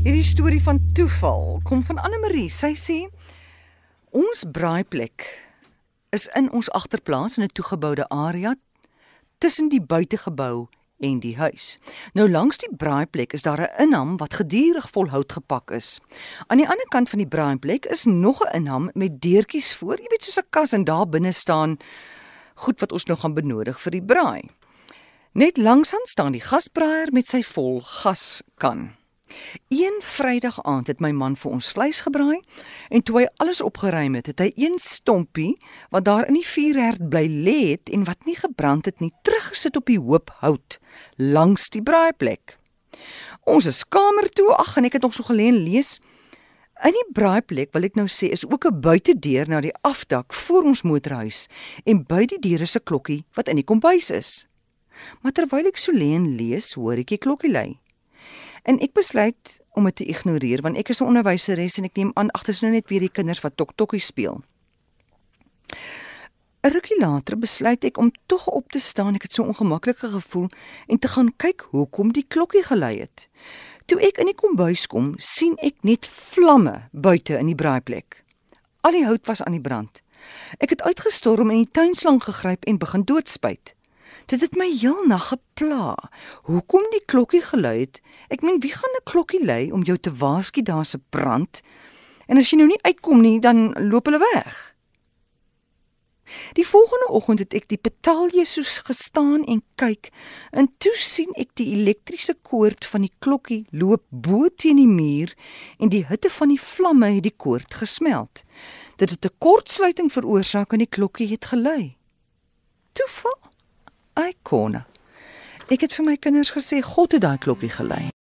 Hierdie storie van toeval kom van Anne Marie. Sy sê ons braaiplek is in ons agterplaas in 'n toegeboude area tussen die buitegebou en die huis. Nou langs die braaiplek is daar 'n inham wat gedurig vol hout gepak is. Aan die ander kant van die braaiplek is nog 'n inham met deurtjies voor, jy weet soos 'n kas en daar binne staan goed wat ons nog gaan benodig vir die braai. Net langsaan staan die gasbraaier met sy vol gaskan. Een Vrydag aand het my man vir ons vleis gebraai en toe hy alles opgeruim het, het hy een stompie wat daar in die vuurherd bly lê het en wat nie gebrand het nie, teruggesit op die hoop hout langs die braaiplek. Ons is kamer toe, ag en ek het nog so geleen lees. In die braaiplek wil ek nou sê is ook 'n buitedeur na die afdak voor ons motorhuis en by die deur is 'n klokkie wat in die kombuis is. Maar terwyl ek so lê en lees, hoor ek die klokkie lui. En ek besluit om dit te ignoreer want ek is 'n onderwyseres en ek neem aan agters nou net weer die kinders wat tok tokkie speel. 'n Rukkie later besluit ek om tog op te staan. Ek het so ongemaklike gevoel en te gaan kyk hoekom die klokkie gelui het. Toe ek in die kombuis kom, sien ek net vlamme buite in die braaiplek. Al die hout was aan die brand. Ek het uitgestorm en die tuinslang gegryp en begin doodspuit. Dit het my heel nag gepla. Hoekom die klokkie gelui het? Ek meen, wie gaan 'n klokkie lui om jou te waarsku daar's 'n brand? En as jy nou nie uitkom nie, dan loop hulle weg. Die volgende oggend het ek die petalje soos gestaan en kyk, en toe sien ek die elektriese koord van die klokkie loop bo teen die muur en die hitte van die vlamme het die koord gesmelt. Dit het 'n kortsluiting veroorsaak en die klokkie het gelui. Toeval? Ai konna. Ek het vir my kinders gesê God het daai klokkie gelei.